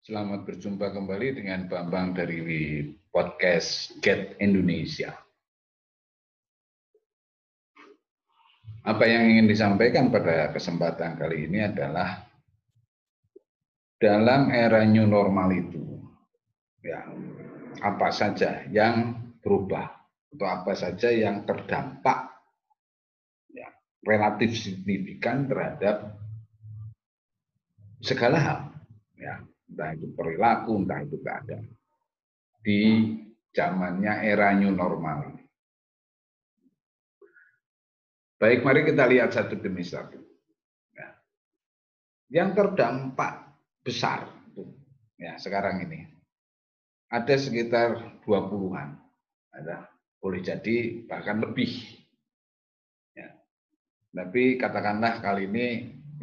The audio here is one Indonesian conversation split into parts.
Selamat berjumpa kembali dengan Bambang dari podcast Get Indonesia. Apa yang ingin disampaikan pada kesempatan kali ini adalah dalam era new normal itu, ya, apa saja yang berubah atau apa saja yang terdampak ya, relatif signifikan terhadap segala hal, ya, entah itu perilaku, entah itu keadaan. Di zamannya era new normal Baik, mari kita lihat satu demi satu. Ya. Yang terdampak besar ya sekarang ini ada sekitar 20-an. Ada boleh jadi bahkan lebih. Ya. Tapi katakanlah kali ini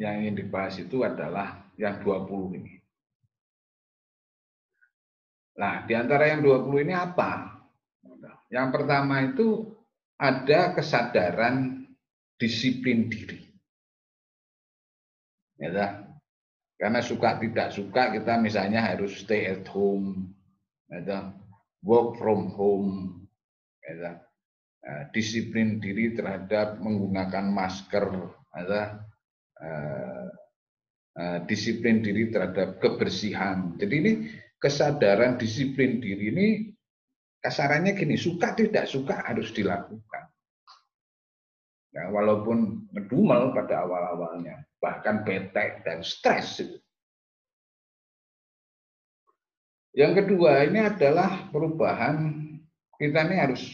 yang ingin dibahas itu adalah yang 20 ini. Nah, di antara yang 20 ini apa? Yang pertama itu ada kesadaran disiplin diri. Ya, karena suka tidak suka kita misalnya harus stay at home, ya, work from home, ya, nah, disiplin diri terhadap menggunakan masker, ya, uh, uh, disiplin diri terhadap kebersihan. Jadi ini kesadaran disiplin diri ini kasarannya gini, suka tidak suka harus dilakukan. Ya, walaupun ngedumel pada awal-awalnya, bahkan bete dan stres. Yang kedua ini adalah perubahan kita ini harus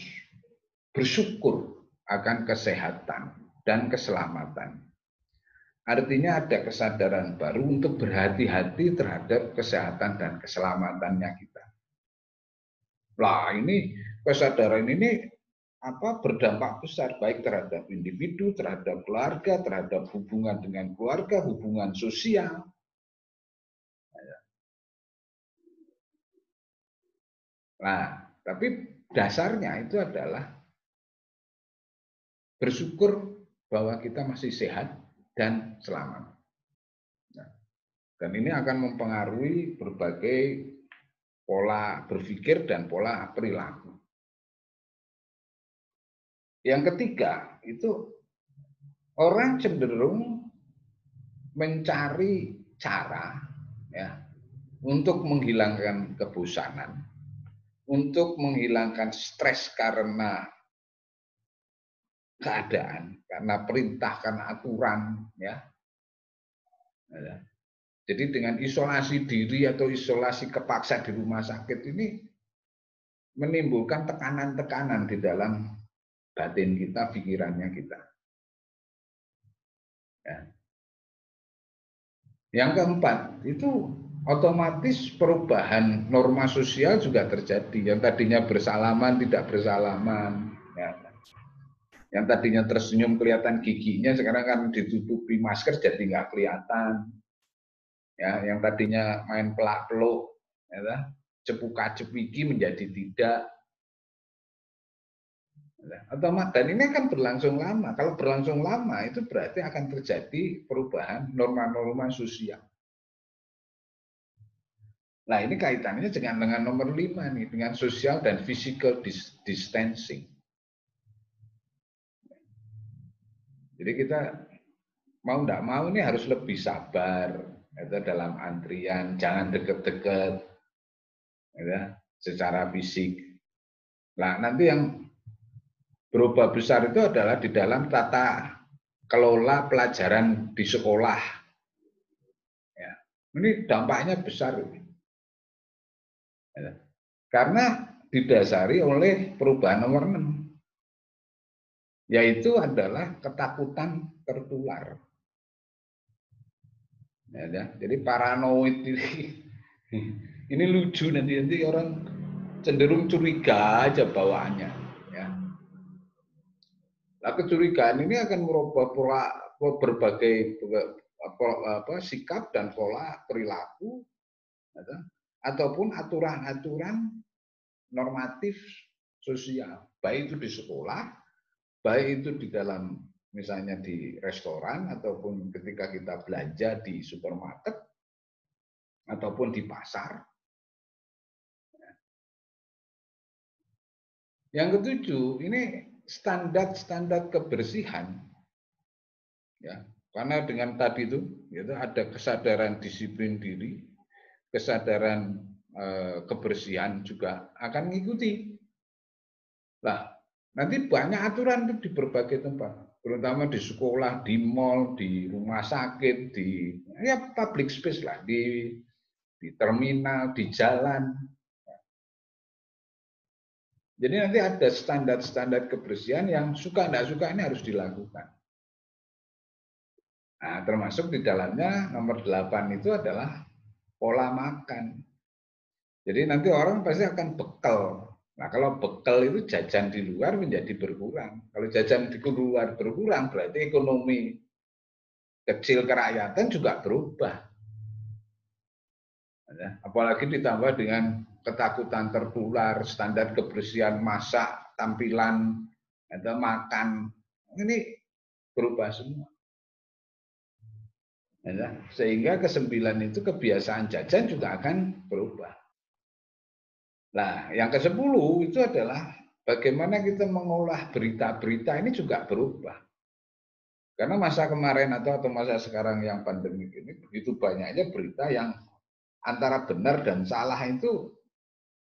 bersyukur akan kesehatan dan keselamatan. Artinya ada kesadaran baru untuk berhati-hati terhadap kesehatan dan keselamatannya kita. Lah ini kesadaran ini apa berdampak besar baik terhadap individu, terhadap keluarga, terhadap hubungan dengan keluarga, hubungan sosial. Nah, tapi dasarnya itu adalah bersyukur bahwa kita masih sehat dan selamat. Nah, dan ini akan mempengaruhi berbagai pola berpikir dan pola perilaku. Yang ketiga, itu orang cenderung mencari cara ya untuk menghilangkan kebosanan, untuk menghilangkan stres karena keadaan, karena perintah, karena aturan, ya. ya. Jadi dengan isolasi diri atau isolasi kepaksa di rumah sakit ini menimbulkan tekanan-tekanan di dalam batin kita, pikirannya kita. Ya. Yang keempat, itu otomatis perubahan norma sosial juga terjadi. Yang tadinya bersalaman tidak bersalaman. Ya. Yang tadinya tersenyum kelihatan giginya, sekarang kan ditutupi masker jadi nggak kelihatan. Ya, yang tadinya main pelak-peluk, ya, cepuka cepiki menjadi tidak. Atau dan ini akan berlangsung lama. Kalau berlangsung lama itu berarti akan terjadi perubahan norma-norma sosial. Nah ini kaitannya dengan dengan nomor lima nih, dengan social dan physical distancing. Jadi kita mau tidak mau ini harus lebih sabar itu dalam antrian, jangan deket-deket ya, secara fisik. Nah nanti yang berubah besar itu adalah di dalam tata kelola pelajaran di sekolah. Ya. Ini dampaknya besar. Ya. Karena didasari oleh perubahan nomor 6. Yaitu adalah ketakutan tertular. Ya, ya. Jadi paranoid ini, ini lucu nanti nanti orang cenderung curiga aja bawaannya. Nah, kecurigaan ini akan merubah pola berbagai apa, apa, sikap dan pola perilaku ya ataupun aturan-aturan normatif sosial, baik itu di sekolah, baik itu di dalam misalnya di restoran ataupun ketika kita belanja di supermarket, ataupun di pasar. Yang ketujuh, ini standar-standar kebersihan. Ya, karena dengan tadi itu, itu ada kesadaran disiplin diri, kesadaran eh, kebersihan juga akan mengikuti. Nah, nanti banyak aturan di berbagai tempat, terutama di sekolah, di mall, di rumah sakit, di ya public space lah, di di terminal, di jalan. Jadi nanti ada standar-standar kebersihan yang suka tidak suka ini harus dilakukan. Nah, termasuk di dalamnya nomor 8 itu adalah pola makan. Jadi nanti orang pasti akan bekal. Nah, kalau bekal itu jajan di luar menjadi berkurang. Kalau jajan di luar berkurang berarti ekonomi kecil kerakyatan juga berubah. Ya, apalagi ditambah dengan ketakutan tertular, standar kebersihan masak, tampilan, atau makan. Ini berubah semua. Ya, sehingga kesembilan itu kebiasaan jajan juga akan berubah. Nah, yang ke sepuluh itu adalah bagaimana kita mengolah berita-berita ini juga berubah. Karena masa kemarin atau, atau masa sekarang yang pandemi ini begitu banyaknya berita yang antara benar dan salah itu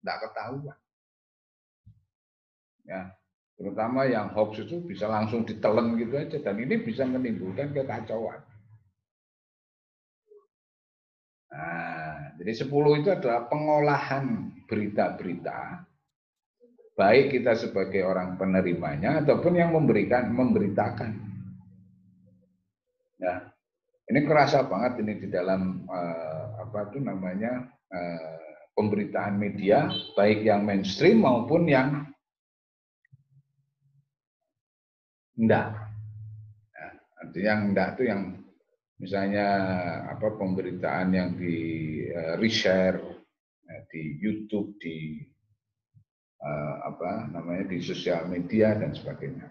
tidak ketahuan. Ya, terutama yang hoax itu bisa langsung ditelan gitu aja dan ini bisa menimbulkan kekacauan. Nah, jadi 10 itu adalah pengolahan berita-berita baik kita sebagai orang penerimanya ataupun yang memberikan memberitakan. Ya, ini kerasa banget ini di dalam uh, apa itu namanya uh, pemberitaan media baik yang mainstream maupun yang enggak. Artinya yang enggak itu yang misalnya apa pemberitaan yang di uh, reshare di YouTube di uh, apa namanya di sosial media dan sebagainya.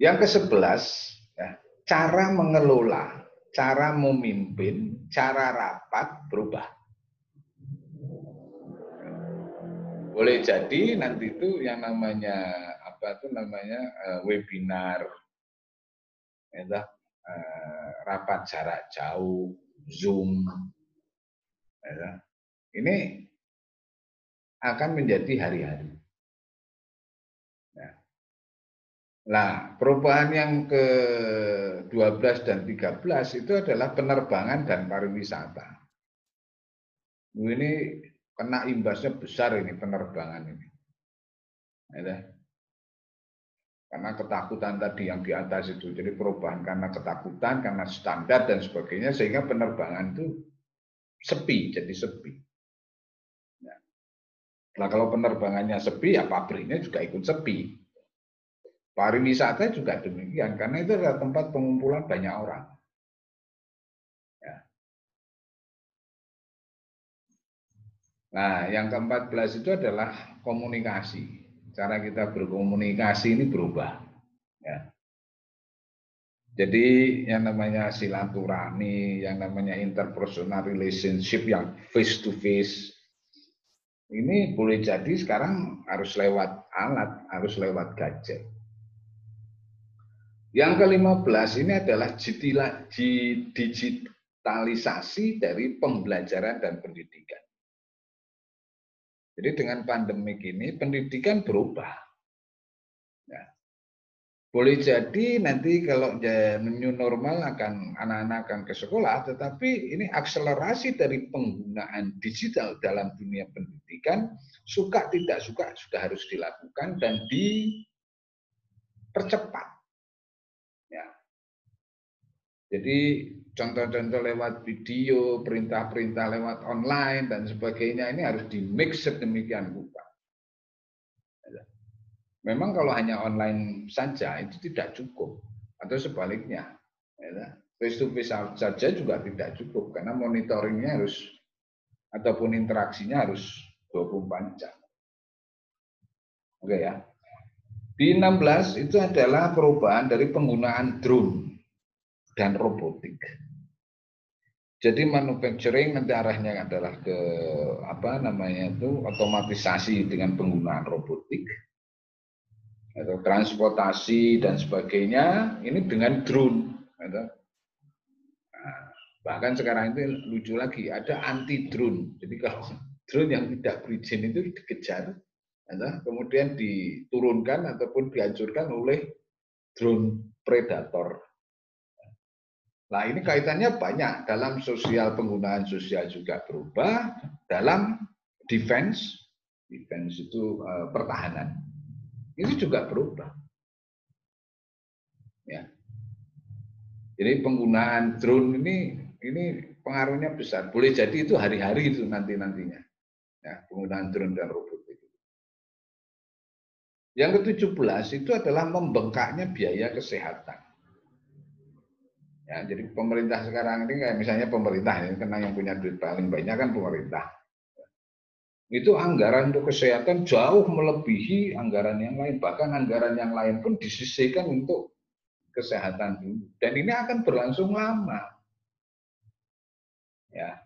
Yang ke sebelas ya, cara mengelola, cara memimpin, cara rapat berubah. Boleh jadi nanti itu yang namanya apa itu namanya uh, webinar, ya, Eh, rapat jarak jauh, Zoom. Ya. Ini akan menjadi hari-hari. Nah, perubahan yang ke-12 dan 13 itu adalah penerbangan dan pariwisata. Ini kena imbasnya besar ini penerbangan ini. Ya. Karena ketakutan tadi yang di atas itu. Jadi perubahan karena ketakutan, karena standar dan sebagainya, sehingga penerbangan itu sepi, jadi sepi. Ya. Nah kalau penerbangannya sepi, ya pabriknya juga ikut sepi. Pariwisata juga demikian, karena itu adalah tempat pengumpulan banyak orang. Ya. Nah, yang ke-14 itu adalah komunikasi cara kita berkomunikasi ini berubah. Ya. Jadi yang namanya silaturahmi, yang namanya interpersonal relationship yang face to face, ini boleh jadi sekarang harus lewat alat, harus lewat gadget. Yang ke-15 ini adalah digitalisasi dari pembelajaran dan pendidikan. Jadi dengan pandemik ini pendidikan berubah. Boleh jadi nanti kalau new normal akan anak-anak akan ke sekolah, tetapi ini akselerasi dari penggunaan digital dalam dunia pendidikan suka tidak suka sudah harus dilakukan dan dipercepat. Ya. Jadi contoh-contoh lewat video, perintah-perintah lewat online dan sebagainya ini harus di mix sedemikian rupa. Memang kalau hanya online saja itu tidak cukup atau sebaliknya. Face to face saja juga tidak cukup karena monitoringnya harus ataupun interaksinya harus 24 jam. Oke ya. Di 16 itu adalah perubahan dari penggunaan drone dan robotik. Jadi manufacturing nanti arahnya adalah ke apa namanya itu otomatisasi dengan penggunaan robotik atau transportasi dan sebagainya ini dengan drone. Gitu. Nah, bahkan sekarang itu lucu lagi ada anti drone. Jadi kalau drone yang tidak berizin itu dikejar, gitu, kemudian diturunkan ataupun dihancurkan oleh drone predator Nah ini kaitannya banyak dalam sosial penggunaan sosial juga berubah dalam defense defense itu uh, pertahanan ini juga berubah. Ya. Jadi penggunaan drone ini ini pengaruhnya besar. Boleh jadi itu hari-hari itu nanti nantinya ya penggunaan drone dan robot itu. Yang ke-17 itu adalah membengkaknya biaya kesehatan. Ya, jadi pemerintah sekarang ini misalnya pemerintah ini karena yang punya duit paling banyak kan pemerintah. Itu anggaran untuk kesehatan jauh melebihi anggaran yang lain. Bahkan anggaran yang lain pun disisihkan untuk kesehatan dulu. Dan ini akan berlangsung lama. Ya.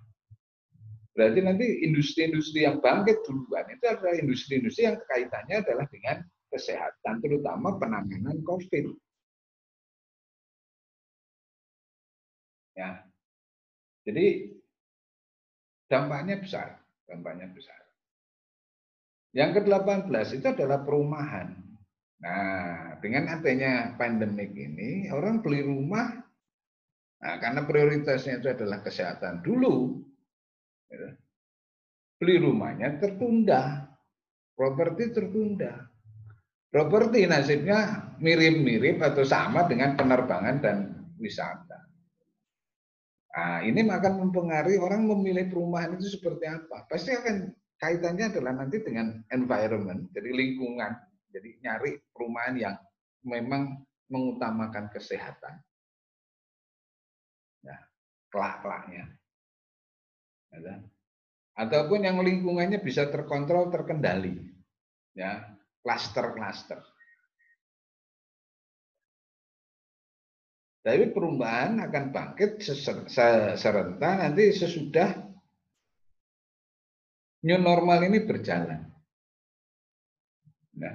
Berarti nanti industri-industri yang bangkit duluan itu adalah industri-industri yang kaitannya adalah dengan kesehatan, terutama penanganan COVID. Ya. Jadi dampaknya besar, dampaknya besar. Yang ke-18 itu adalah perumahan. Nah, dengan adanya pandemik ini, orang beli rumah, nah, karena prioritasnya itu adalah kesehatan dulu, ya, beli rumahnya tertunda, properti tertunda. Properti nasibnya mirip-mirip atau sama dengan penerbangan dan wisata. Nah, ini akan mempengaruhi orang memilih perumahan itu seperti apa. Pasti akan kaitannya adalah nanti dengan environment, jadi lingkungan. Jadi nyari perumahan yang memang mengutamakan kesehatan. Ya, kelak-kelaknya. Ya, kan? Ataupun yang lingkungannya bisa terkontrol, terkendali. Ya, klaster-klaster. Tapi perubahan akan bangkit serentak nanti sesudah new normal ini berjalan. Nah,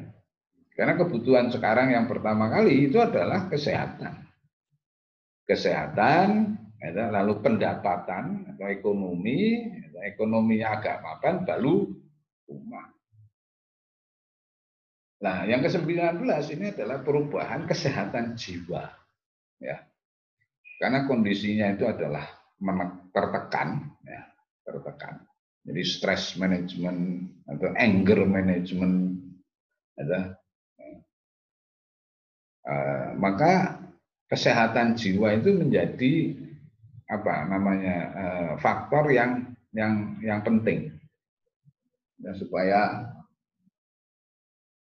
karena kebutuhan sekarang yang pertama kali itu adalah kesehatan. Kesehatan, ya, lalu pendapatan atau ekonomi, ya, ekonominya agak mapan, lalu rumah. Nah, yang ke-19 ini adalah perubahan kesehatan jiwa ya karena kondisinya itu adalah tertekan ya tertekan jadi stress management atau anger management ada uh, maka kesehatan jiwa itu menjadi apa namanya uh, faktor yang yang yang penting ya, supaya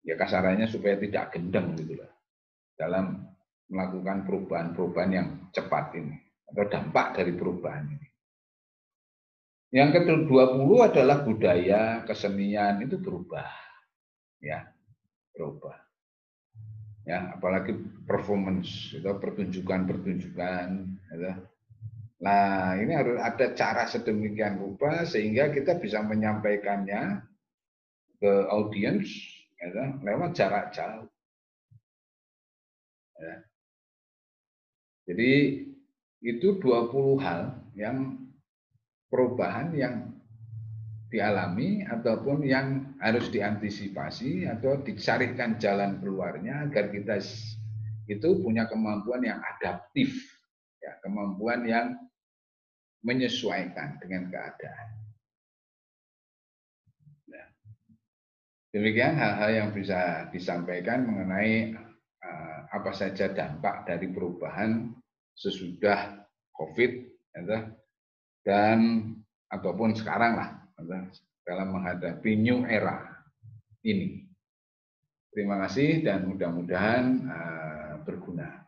ya kasarannya supaya tidak gendeng gitu lah dalam melakukan perubahan-perubahan yang cepat ini atau dampak dari perubahan ini. Yang ke-20 adalah budaya, kesenian itu berubah. Ya, berubah. Ya, apalagi performance itu pertunjukan-pertunjukan gitu. Nah, ini harus ada cara sedemikian rupa sehingga kita bisa menyampaikannya ke audiens gitu, lewat jarak jauh. Ya. Jadi itu 20 hal yang perubahan yang dialami ataupun yang harus diantisipasi atau dicarikan jalan keluarnya agar kita itu punya kemampuan yang adaptif, ya, kemampuan yang menyesuaikan dengan keadaan. Ya. Demikian hal-hal yang bisa disampaikan mengenai Eh, apa saja dampak dari perubahan sesudah COVID dan ataupun sekarang lah dalam menghadapi new era ini. Terima kasih dan mudah-mudahan eh, berguna.